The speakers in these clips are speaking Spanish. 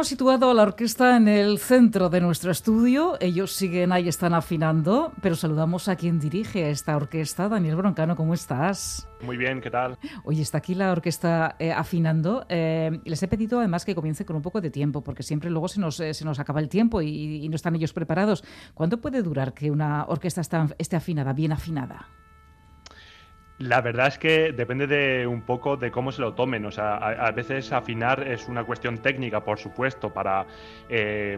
Hemos situado a la orquesta en el centro de nuestro estudio. Ellos siguen ahí, están afinando, pero saludamos a quien dirige esta orquesta. Daniel Broncano, ¿cómo estás? Muy bien, ¿qué tal? Oye, está aquí la orquesta eh, afinando. Eh, les he pedido además que comience con un poco de tiempo, porque siempre luego se nos, eh, se nos acaba el tiempo y, y, no están ellos preparados. ¿Cuánto puede durar que una orquesta esté afinada, bien afinada? La verdad es que depende de un poco de cómo se lo tomen. O sea, a, a veces afinar es una cuestión técnica, por supuesto, para eh,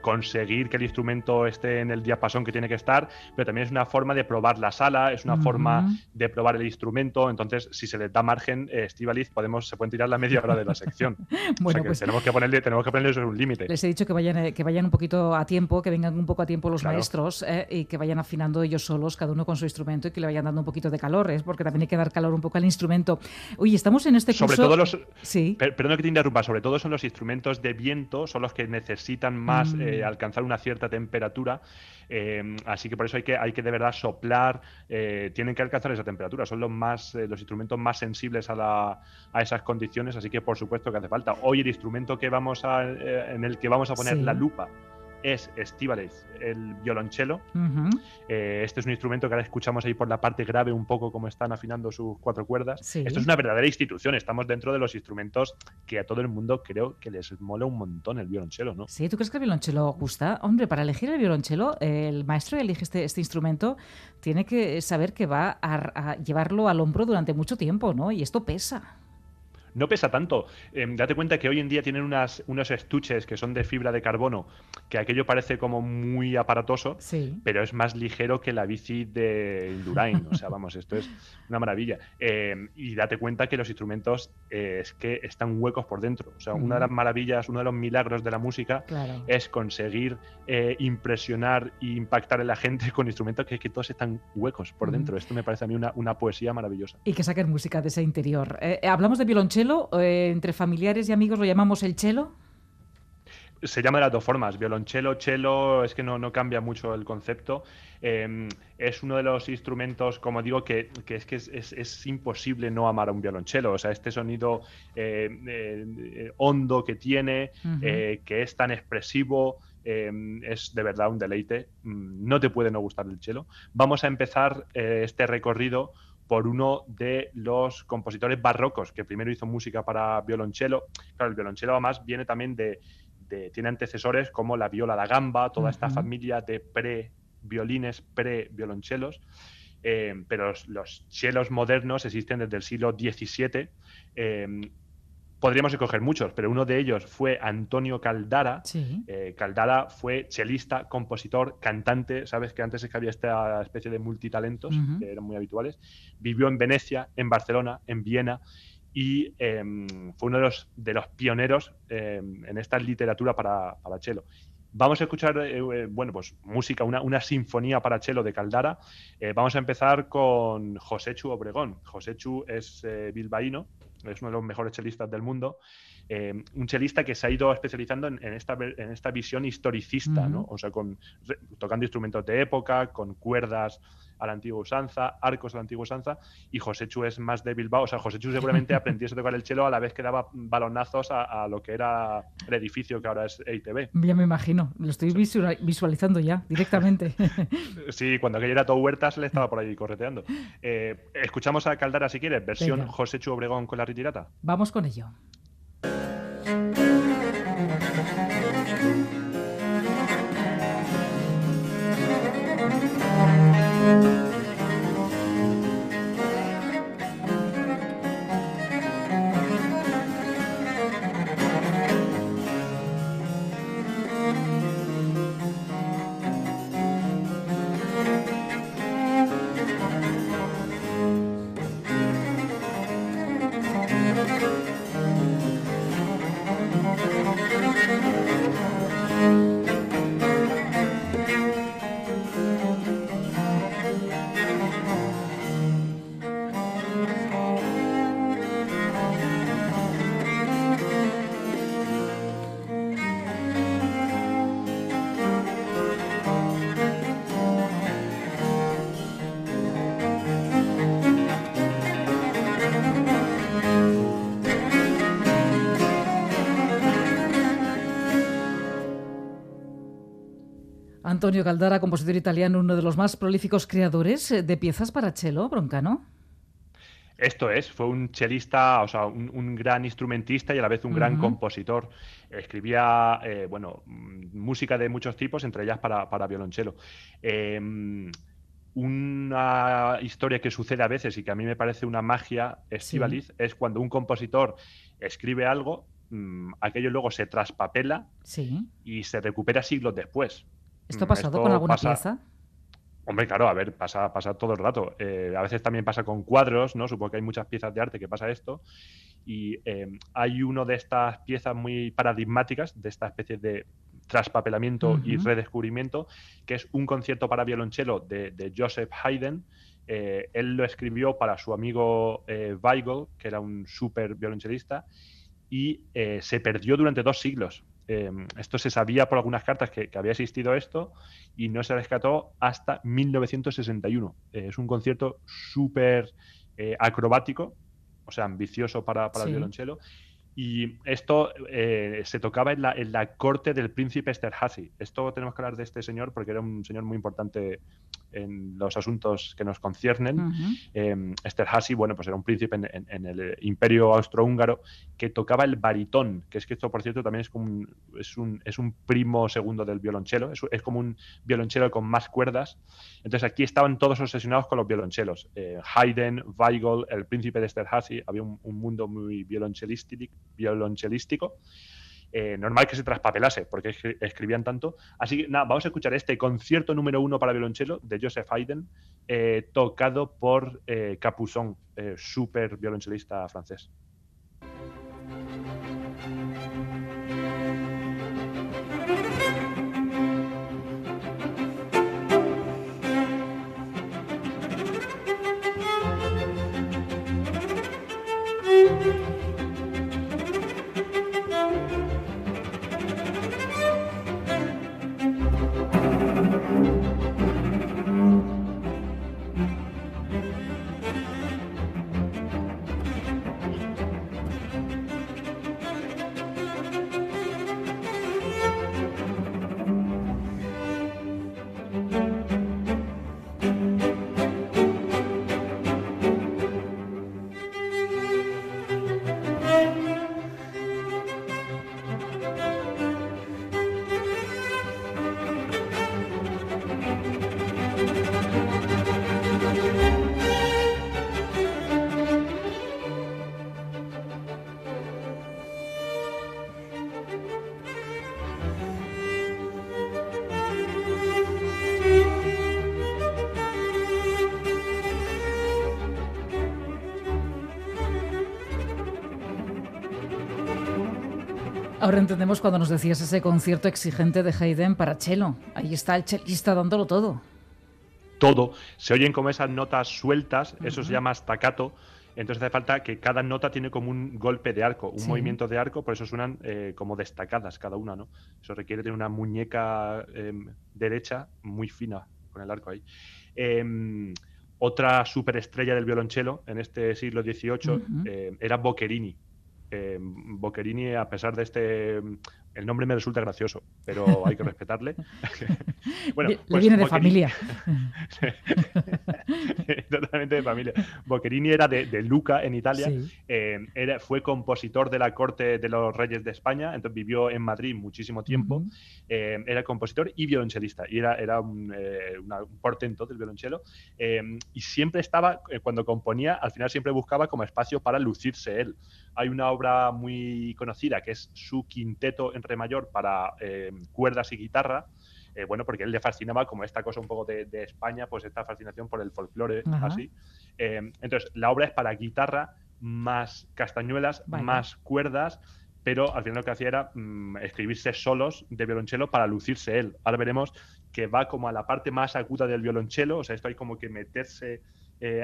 conseguir que el instrumento esté en el diapasón que tiene que estar, pero también es una forma de probar la sala, es una uh -huh. forma de probar el instrumento. Entonces, si se le da margen, eh, Estivaliz, podemos, se pueden tirar la media hora de la sección. bueno, o sea que pues tenemos que ponerle, tenemos que ponerle un límite. Les he dicho que vayan, eh, que vayan un poquito a tiempo, que vengan un poco a tiempo los claro. maestros eh, y que vayan afinando ellos solos, cada uno con su instrumento, y que le vayan dando un poquito de calor porque también hay que dar calor un poco al instrumento. Oye, estamos en este curso... Sobre todo los... Sí. Per perdón que te interrumpa, sobre todo son los instrumentos de viento, son los que necesitan más mm. eh, alcanzar una cierta temperatura, eh, así que por eso hay que, hay que de verdad soplar, eh, tienen que alcanzar esa temperatura, son los, más, los instrumentos más sensibles a, la, a, esas condiciones, así que por supuesto que hace falta. Hoy el instrumento que vamos a, en el que vamos a poner sí. la lupa es Estíbaliz, el violonchelo. Uh -huh. eh, este es un instrumento que ahora escuchamos ahí por la parte grave un poco como están afinando sus cuatro cuerdas. Sí. Esto es una verdadera institución, estamos dentro de los instrumentos que a todo el mundo creo que les mola un montón el violonchelo, ¿no? Sí, ¿tú crees que el violonchelo gusta? Hombre, para elegir el violonchelo, el maestro que elige este, este instrumento tiene que saber que va a, a llevarlo al hombro durante mucho tiempo, ¿no? Y esto pesa no pesa tanto. Eh, date cuenta que hoy en día tienen unas, unos estuches que son de fibra de carbono, que aquello parece como muy aparatoso, sí. pero es más ligero que la bici de Indurain. O sea, vamos, esto es una maravilla. Eh, y date cuenta que los instrumentos eh, es que están huecos por dentro. O sea, una de las maravillas, uno de los milagros de la música claro. es conseguir eh, impresionar e impactar en la gente con instrumentos que, que todos están huecos por dentro. Esto me parece a mí una, una poesía maravillosa. Y que saquen música de ese interior. hablamos de violonchelo eh, entre familiares y amigos lo llamamos el chelo? Se llama de las dos formas, violonchelo, chelo, es que no, no cambia mucho el concepto. Eh, es uno de los instrumentos, como digo, que, que es que es, es, es, imposible no amar a un violonchelo. O sea, este sonido eh, eh hondo que tiene, uh -huh. que es tan expresivo, es de verdad un deleite. Mm, no te puede no gustar el chelo. Vamos a empezar este recorrido por uno de los compositores barrocos que primero hizo música para violonchelo. Claro, el violonchelo además viene también de, de tiene antecesores como la viola da gamba, toda uh -huh. esta familia de pre-violines, pre-violonchelos. Eh, pero los, los, chelos modernos existen desde el siglo XVII. Eh, podríamos escoger muchos, pero uno de ellos fue Antonio Caldara. Sí. Eh, Caldara fue chelista, compositor, cantante. Sabes que antes es que había esta especie de multitalentos uh -huh. que eran muy habituales. Vivió en Venecia, en Barcelona, en Viena y eh, fue uno de los, de los pioneros eh, en esta literatura para, para cello. Vamos a escuchar, eh, bueno, pues música, una, una, sinfonía para cello de Caldara. Eh, vamos a empezar con José Chu Obregón. José Chu es eh, bilbaíno, es uno de los mejores chelistas del mundo. Eh, un chelista que se ha ido especializando en, en, esta, en esta, visión historicista, uh -huh. ¿no? O sea, con, tocando instrumentos de época, con cuerdas a la antigua usanza, arcos a la antigua usanza, y José Chu es más de Bilbao. O sea, José Chu seguramente aprendió a tocar el chelo a la vez que daba balonazos a, a, lo que era el edificio que ahora es EITB. Ya me imagino, lo estoy visualizando ya directamente. sí, cuando aquello era todo huertas, le estaba por ahí correteando. Eh, escuchamos a Caldara si quieres, versión Venga. José Chu Obregón con la ritirata. Vamos con ello. Antonio Caldara, compositor italiano, uno de los más prolíficos creadores eh, de piezas para cello, Broncano. Esto es, fue un chelista, o sea, un, gran instrumentista y a la vez un gran compositor. Escribía, eh, bueno, mm, música de muchos tipos, entre ellas para, para violonchelo. Em, una historia que sucede a veces y que a mí me parece una magia estivaliz es cuando un compositor escribe algo, mm, aquello luego se traspapela y se recupera siglos después. ¿Esto ha pasado con alguna pieza? Hombre, claro, a ver, pasa, pasa todo el rato. Eh, a veces también pasa con cuadros, ¿no? Supongo que hay muchas piezas de arte que pasa esto. Y eh, hay uno de estas piezas muy paradigmáticas, de esta especie de traspapelamiento y redescubrimiento, que es un concierto para violonchelo de, Joseph Haydn. Eh, él lo escribió para su amigo Weigel, que era un súper violonchelista, y se perdió durante dos siglos. Em, esto se sabía por algunas cartas que, había existido esto y no se rescató hasta 1961. Eh, es un concierto súper eh, acrobático, o sea, ambicioso para, el violonchelo. Y esto eh, se tocaba en la, en la, corte del príncipe Esterhazy. Esto tenemos que hablar de este señor porque era un señor muy importante en los asuntos que nos conciernen. Uh bueno, pues era un príncipe en, el imperio austrohúngaro que tocaba el baritón, que es que esto, por cierto, también es como un, es un, es un primo segundo del violonchelo, es, como un violonchelo con más cuerdas. Entonces aquí estaban todos obsesionados con los violonchelos. Eh, Haydn, Weigel, el príncipe de Esterhazy, había un, un mundo muy violonchelístico. violonchelístico eh, normal que se traspapelase, porque escribían tanto. Así que nada, vamos a escuchar este concierto número uno para violonchelo de Joseph Haydn, eh, tocado por eh, Capuçon, súper violonchelista francés. Ahora entendemos cuando nos decías ese concierto exigente de Haydn para cello. Ahí está el chelista dándolo todo. Todo. Se oyen como esas notas sueltas, eso se llama staccato. Entonces hace falta que cada nota tiene como un golpe de arco, un movimiento de arco, por eso suenan eh, como destacadas cada una, ¿no? Eso requiere tener una muñeca em, derecha muy fina con el arco ahí. Em, otra superestrella del violonchelo en este siglo XVIII eh, era Boccherini, eh, Boccherini, a pesar de este. El nombre me resulta gracioso, pero hay que respetarle. bueno, pues viene de familia. Totalmente de familia. Boccherini era de, Luca, en Italia. Eh, era, fue compositor de la corte de los reyes de España, entonces vivió en Madrid muchísimo tiempo. Eh, era compositor y violonchelista, y era, era un, eh, un portento del violonchelo. y siempre estaba, cuando componía, al final siempre buscaba como espacio para lucirse él. Hay una obra muy conocida que es su quinteto en re mayor para eh, cuerdas y guitarra. Eh, bueno, porque él le fascinaba como esta cosa un poco de, España, pues esta fascinación por el folclore, así. Eh, entonces, la obra es para guitarra más castañuelas, más cuerdas, pero al final lo que hacía era mm, escribirse solos de violonchelo para lucirse él. Ahora veremos que va como a la parte más aguda del violonchelo, o sea, esto hay como que meterse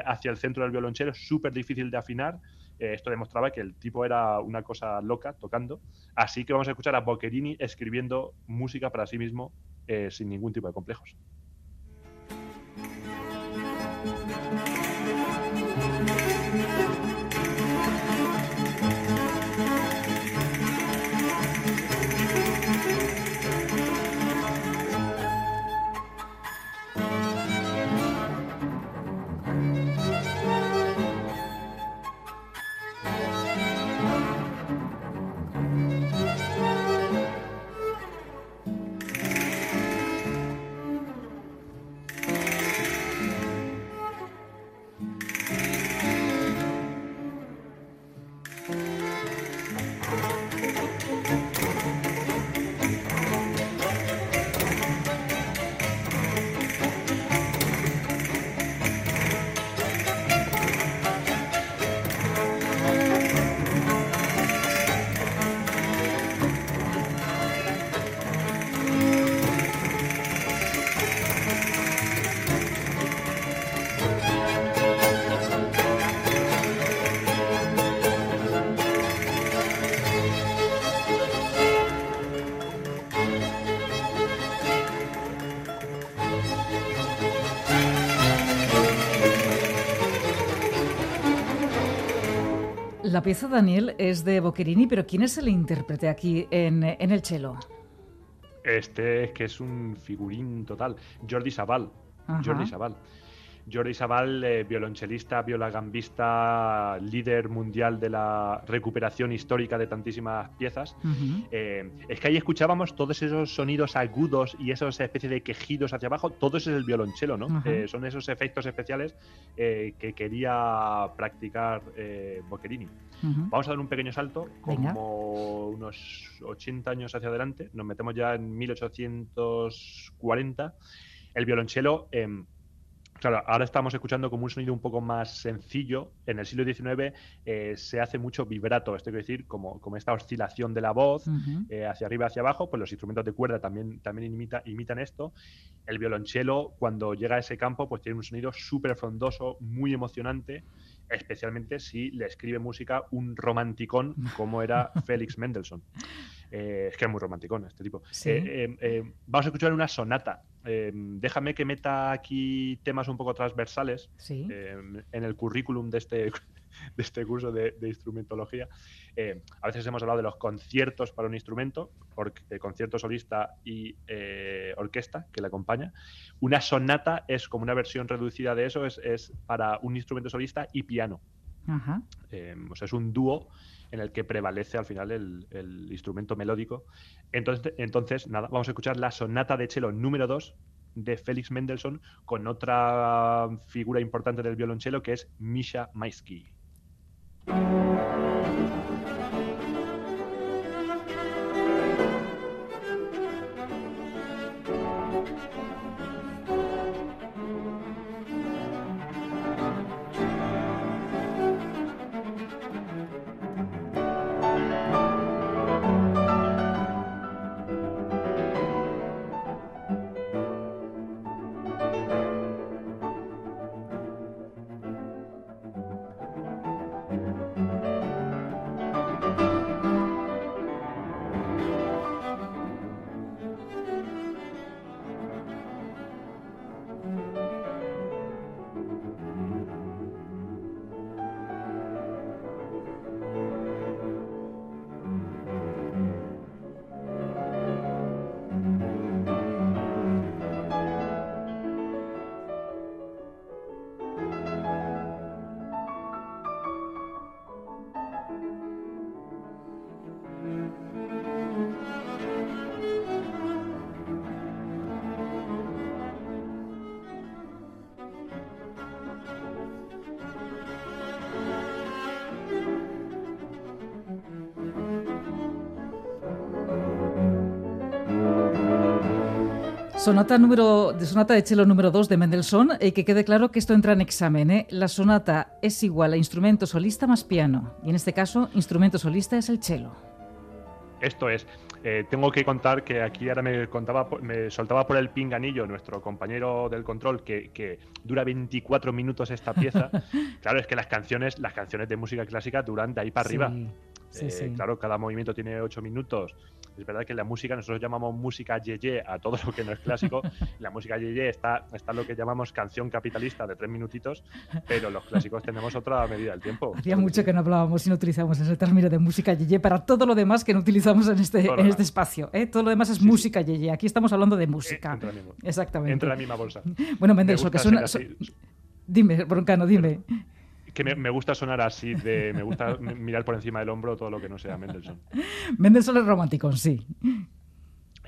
hacia el centro del violonchelo, súper difícil de afinar, eh, esto demostraba que el tipo era una cosa loca tocando. Así que vamos a escuchar a Boccherini escribiendo música para sí mismo eh, sin ningún tipo de complejos. La pieza, Daniel, es de Boccherini, pero ¿quién es el intérprete aquí en, el cello? Este es que es un figurín total. Jordi Sabal. Jordi Sabal. Jordi Sabal, eh, violonchelista, violagambista, líder mundial de la recuperación histórica de tantísimas piezas. Eh, es que ahí escuchábamos todos esos sonidos agudos y esas especies de quejidos hacia abajo, todo eso es el violonchelo, ¿no? Eh, son esos efectos especiales que quería practicar Boccherini. Vamos a dar un pequeño salto, como unos 80 años hacia adelante, nos metemos ya en 1840. El violonchelo em, Claro, ahora estamos escuchando como un sonido un poco más sencillo. En el siglo XIX eh, se hace mucho vibrato, esto quiere decir, como, como esta oscilación de la voz eh, hacia arriba, hacia abajo, pues los instrumentos de cuerda también, también imitan esto. El violonchelo, cuando llega a ese campo, pues tiene un sonido súper frondoso, muy emocionante, especialmente si le escribe música un romanticón como era Félix Mendelssohn. Eh, es que es muy romanticón este tipo. vamos a escuchar una sonata Em, déjame que meta aquí temas un poco transversales em, en el currículum de este, de este curso de, instrumentología. Em, a veces hemos hablado de los conciertos para un instrumento, porque, concierto solista y eh, orquesta que le acompaña. Una sonata es como una versión reducida de eso, es, para un instrumento solista y piano. o sea, es un dúo en el que prevalece al final el, instrumento melódico. Entonces, entonces, nada, vamos a escuchar la sonata de cello número 2 de Félix Mendelssohn con otra figura importante del violonchelo que es Misha Maisky. Sonata, número, de sonata de cello número 2 de Mendelssohn, y que quede claro que esto entra en examen. ¿eh? La sonata es igual a instrumento solista más piano, y en este caso, instrumento solista es el cello. Esto es. Eh, tengo que contar que aquí ahora me contaba, me soltaba por el pinganillo nuestro compañero del control que, dura 24 minutos esta pieza. claro, es que las canciones, las canciones de música clásica duran de ahí para arriba. Eh, claro, cada movimiento tiene 8 minutos. Es verdad que la música, nosotros llamamos música yeye a todo lo que no es clásico. la música yeye está, está lo que llamamos canción capitalista de tres minutitos, pero los clásicos tenemos otra medida del tiempo. Hacía mucho que no hablábamos y no utilizábamos ese término de música yeye para todo lo demás que no utilizamos en este, en este espacio. ¿eh? Todo lo demás es música yeye. Aquí estamos hablando de música. entra Exactamente. Entra en la misma bolsa. Bueno, Mendes, que suena... Dime, Broncano, dime que me, gusta sonar así, de, me gusta mirar por encima del hombro todo lo que no sea Mendelssohn. Mendelssohn es romántico, sí.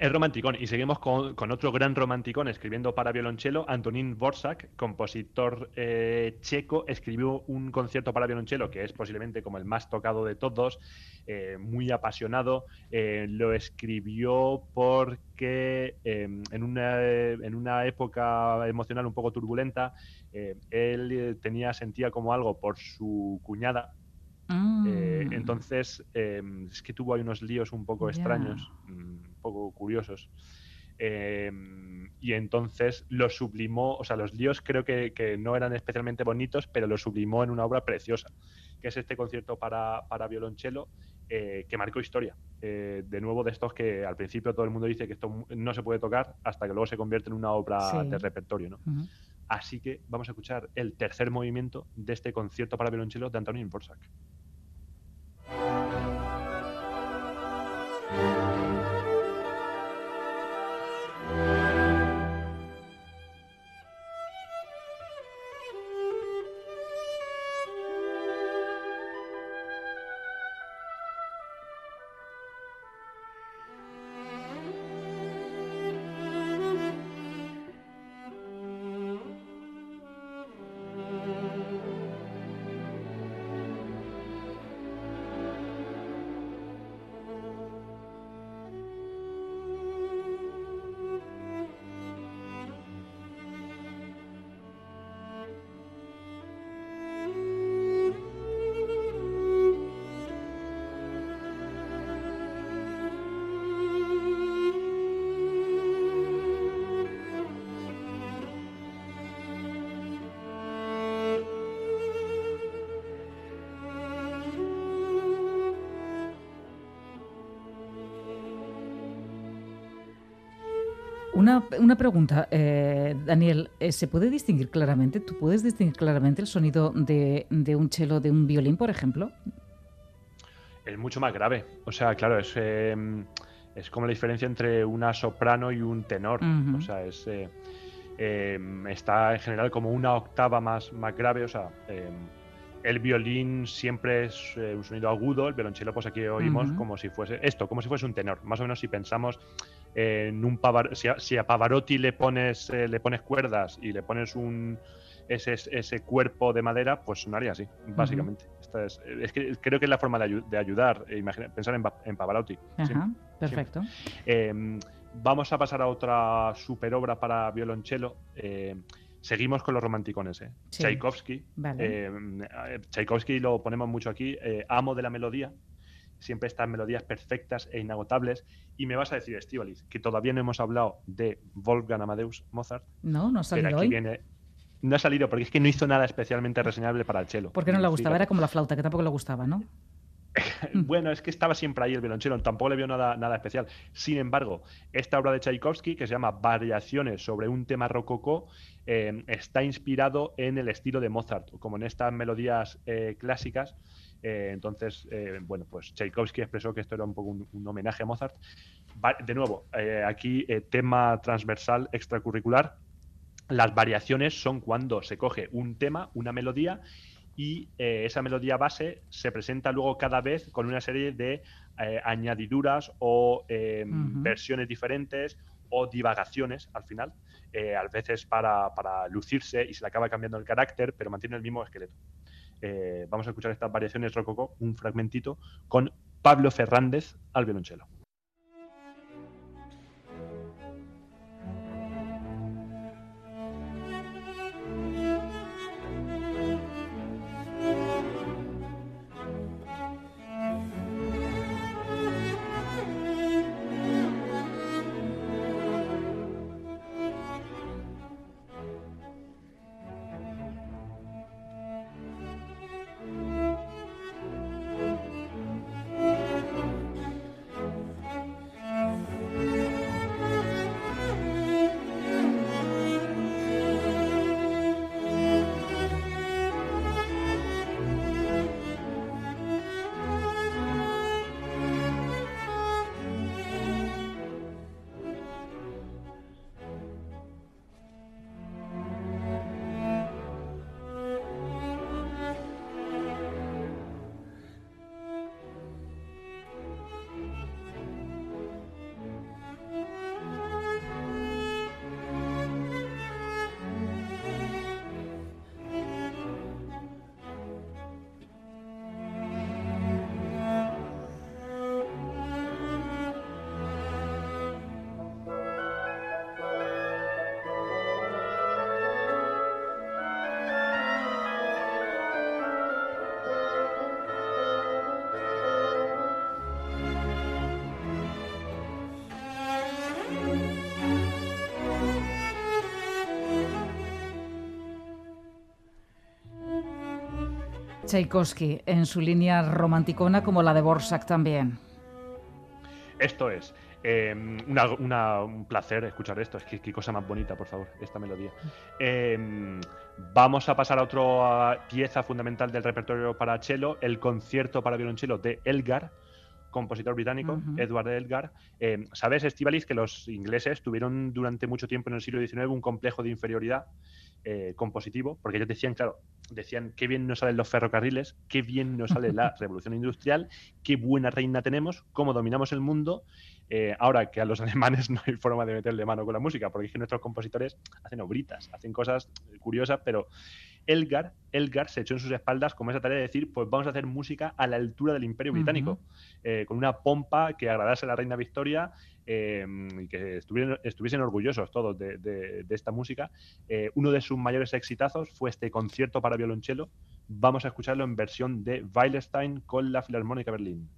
Es romanticón. Y seguimos con, otro gran romanticón escribiendo para violonchelo. Antonín Borsak, compositor eh, checo, escribió un concierto para violonchelo que es posiblemente como el más tocado de todos, eh, muy apasionado. Eh, lo escribió porque en, una, en una época emocional un poco turbulenta, él tenía, sentía como algo por su cuñada, Mm. Eh, entonces, em, es que tuvo ahí unos líos un poco extraños, mm, un poco curiosos. Em, y entonces lo sublimó, o sea, los líos creo que, no eran especialmente bonitos, pero lo sublimó en una obra preciosa, que es este concierto para, para violonchelo, eh, que marcó historia. Eh, de nuevo, de estos que al principio todo el mundo dice que esto no se puede tocar hasta que luego se convierte en una obra de repertorio. ¿no? Así que vamos a escuchar el tercer movimiento de este concierto para violonchelo de Antonín Borsak. Una, una pregunta, eh, Daniel, eh, ¿se puede distinguir claramente, tú puedes distinguir claramente el sonido de, de un cello de un violín, por ejemplo? Es mucho más grave. O sea, claro, es, em, es como la diferencia entre una soprano y un tenor. O sea, es, eh, está en general como una octava más, más grave. O sea, el violín siempre es un sonido agudo, el violonchelo pues aquí oímos como si fuese esto, como si fuese un tenor. Más o menos si pensamos en un si, a, Pavarotti le pones, eh, le pones cuerdas y le pones un ese, ese cuerpo de madera, pues sonaría así, básicamente. es, que creo que es la forma de, ayudar, e pensar en, Pavarotti. perfecto. Em, vamos a pasar a otra super obra para violonchelo. Em, seguimos con los romanticones, ¿eh? Tchaikovsky. Em, eh, Tchaikovsky lo ponemos mucho aquí. Eh, amo de la melodía, siempre estas melodías perfectas e inagotables. Y me vas a decir, Estivalis, que todavía no hemos hablado de Wolfgang Amadeus Mozart. No, no ha salido hoy. Viene... No ha salido porque es que no hizo nada especialmente reseñable para el cello. ¿Por qué no le gustaba? Era como la flauta, que tampoco le gustaba, ¿no? bueno, es que estaba siempre ahí el violonchelo, tampoco le vio nada, nada especial. Sin embargo, esta obra de Tchaikovsky, que se llama Variaciones sobre un tema rococó, eh, está inspirado en el estilo de Mozart, como en estas melodías eh, clásicas eh, entonces, eh, bueno, pues Tchaikovsky expresó que esto era un poco un, homenaje a Mozart. de nuevo, eh, aquí tema transversal extracurricular. Las variaciones son cuando se coge un tema, una melodía, y esa melodía base se presenta luego cada vez con una serie de añadiduras o versiones diferentes o divagaciones al final, a veces para, para lucirse y se le acaba cambiando el carácter, pero mantiene el mismo esqueleto. Eh, vamos a escuchar estas variaciones rococó, un fragmentito, con Pablo Fernández al violonchelo. Tchaikovsky en su línea romanticona como la de Borsak también. Esto es. Eh, un placer escuchar esto. Es que qué cosa más bonita, por favor, esta melodía. Eh, vamos a pasar a otra pieza fundamental del repertorio para cello, el concierto para violonchelo de Elgar, compositor británico, Edward Elgar. Eh, Sabes, Estivalis, que los ingleses tuvieron durante mucho tiempo en el siglo XIX un complejo de inferioridad eh, compositivo, porque ellos decían, claro, decían qué bien nos salen los ferrocarriles, qué bien nos sale la revolución industrial, qué buena reina tenemos, cómo dominamos el mundo. Eh, ahora que a los alemanes no hay forma de meterle mano con la música, porque es que nuestros compositores hacen obritas, hacen cosas curiosas, pero Elgar, Elgar se echó en sus espaldas como esa tarea de decir, pues vamos a hacer música a la altura del Imperio Británico, eh, con una pompa que agradase a la reina Victoria em, y que estuviesen, orgullosos todos de, esta música. Eh, uno de sus mayores exitazos fue este concierto para violonchelo. Vamos a escucharlo en versión de Weilstein con la Filarmónica Berlín.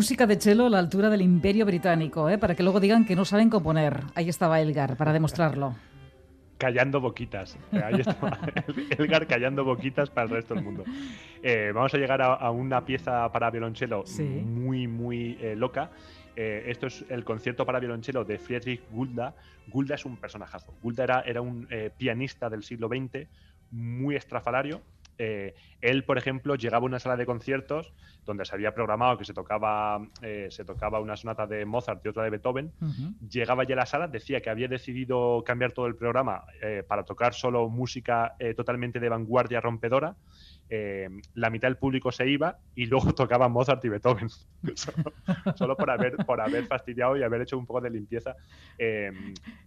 Música de cello a la altura del Imperio Británico, ¿eh? para que luego digan que no saben componer. Ahí estaba Elgar, para demostrarlo. Callando boquitas. Ahí estaba Elgar callando boquitas para el resto del mundo. Eh, vamos a llegar a, una pieza para violonchelo muy, muy eh, loca. Eh, esto es el concierto para violonchelo de Friedrich Gulda. Gulda es un personajazo. Gulda era, era un pianista del siglo XX muy estrafalario eh, él, por ejemplo, llegaba a una sala de conciertos donde se había programado que se tocaba, eh, se tocaba una sonata de Mozart y otra de Beethoven. Llegaba ya a la sala, decía que había decidido cambiar todo el programa eh, para tocar solo música totalmente de vanguardia rompedora eh, la mitad del público se iba y luego tocaba Mozart y Beethoven. solo, por, haber, por haber fastidiado y haber hecho un poco de limpieza. Eh,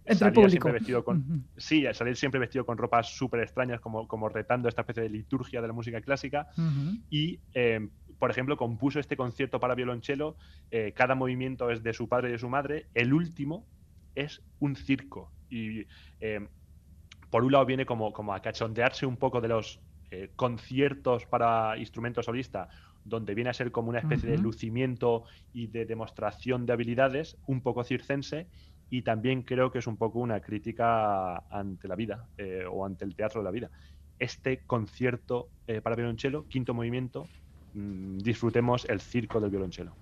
Entre público. Siempre vestido con, Sí, salir siempre vestido con ropas súper extrañas, como, como retando esta especie de liturgia de la música clásica. Y, eh, por ejemplo, compuso este concierto para violonchelo. cada movimiento es de su padre y de su madre. El último es un circo. Y por un lado viene como, como a cachondearse un poco de los eh, conciertos para instrumentos solista, donde viene a ser como una especie de lucimiento y de demostración de habilidades, un poco circense, y también creo que es un poco una crítica ante la vida eh, o ante el teatro de la vida. Este concierto eh, para violonchelo, quinto movimiento, mm, disfrutemos el circo del violonchelo.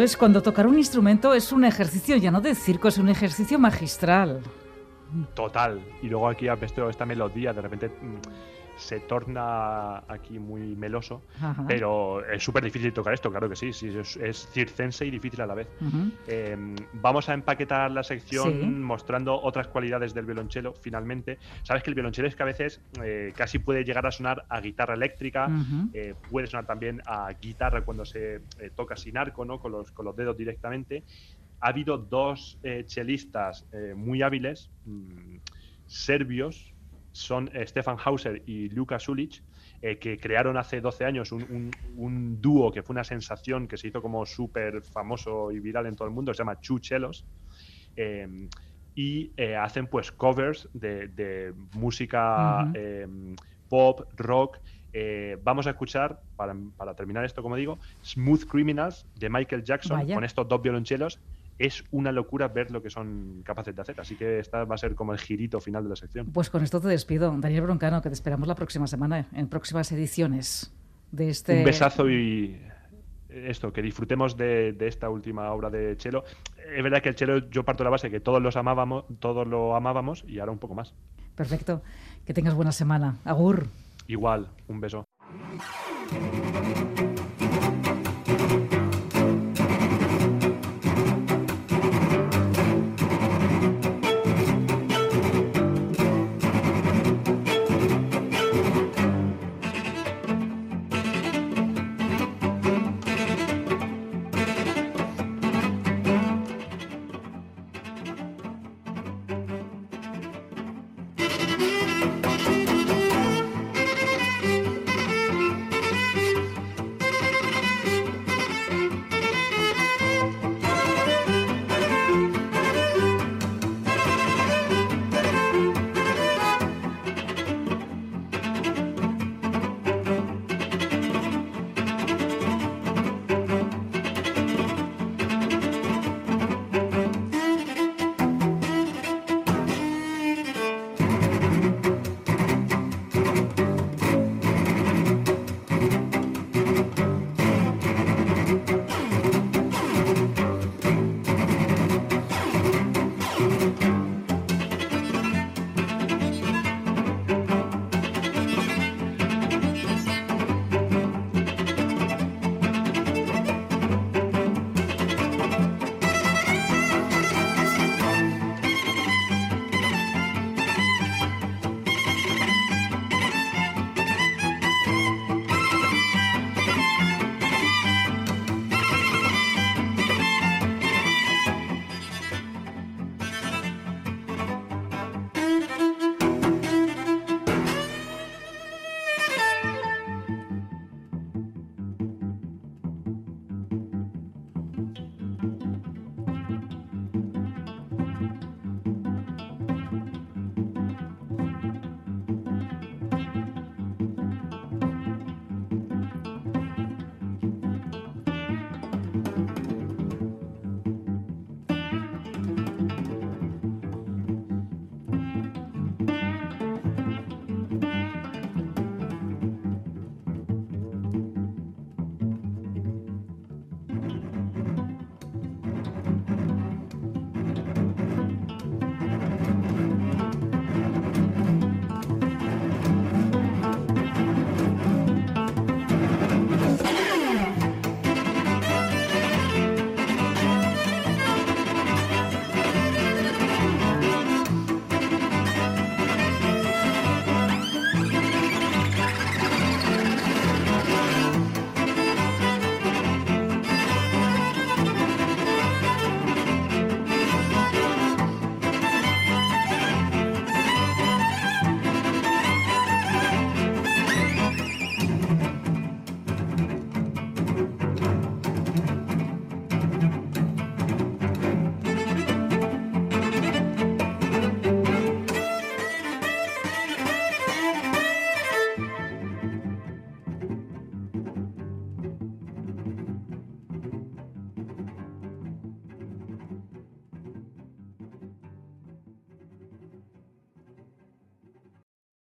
Es cuando tocar un instrumento es un ejercicio ya no de circo, es un ejercicio magistral. Total. Y luego aquí has visto esta melodía, de repente mm, se torna aquí muy meloso, pero es súper difícil tocar esto, claro que sí, sí es, circense y difícil a la vez. Em, vamos a empaquetar la sección mostrando otras cualidades del violonchelo, finalmente. Sabes que el violonchelo es que a veces eh, casi puede llegar a sonar a guitarra eléctrica, eh, puede sonar también a guitarra cuando se eh, toca sin arco, ¿no? con, los, con los dedos directamente. Ha habido dos chelistas muy hábiles, mm, serbios, son Stefan Hauser y Luka Sulic, eh, que crearon hace 12 años un, dúo que fue una sensación que se hizo como súper famoso y viral en todo el mundo, se llama Chuchelos. Em, y eh, hacen pues covers de, música em, pop, rock. Eh, vamos a escuchar, para, terminar esto, como digo, Smooth Criminals de Michael Jackson con estos dos violonchelos es una locura ver lo que son capaces de hacer. Así que esta va a ser como el girito final de la sección. Pues con esto te despido. Daniel Broncano, que te esperamos la próxima semana en próximas ediciones de este... Un besazo y esto, que disfrutemos de, esta última obra de Chelo. Es verdad que el Chelo, yo parto de la base que todos los amábamos, todos lo amábamos y ahora un poco más. Perfecto. Que tengas buena semana. Agur. Igual, un beso.